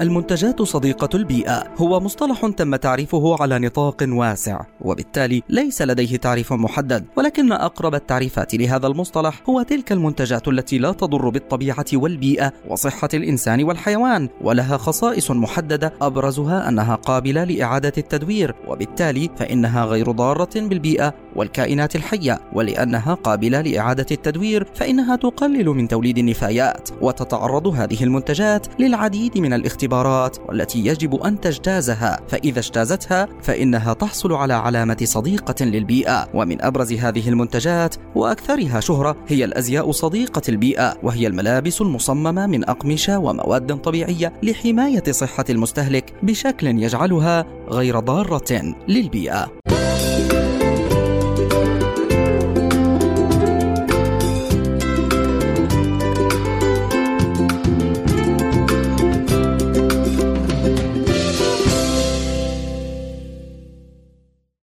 المنتجات صديقة البيئة. هو مصطلح تم تعريفه على نطاق واسع وبالتالي ليس لديه تعريف محدد. ولكن أقرب التعريفات لهذا المصطلح هو تلك المنتجات التي لا تضر بالطبيعة والبيئة وصحة الإنسان والحيوان ولها خصائص محددة أبرزها أنها قابلة لإعادة التدوير وبالتالي فإنها غير ضارة بالبيئة والكائنات الحية ولأنها قابلة لإعادة التدوير فإنها تقلل من توليد النفايات. وتتعرض هذه المنتجات للعديد من الاختبارات والتي يجب أن تجتازها. فإذا اجتازتها فإنها تحصل على علامة صديقة للبيئة. ومن أبرز هذه المنتجات وأكثرها شهرة هي الأزياء صديقة البيئة وهي الملابس المصممة من أقمشة ومواد طبيعية لحماية صحة المستهلك بشكل يجعلها غير ضارة للبيئة.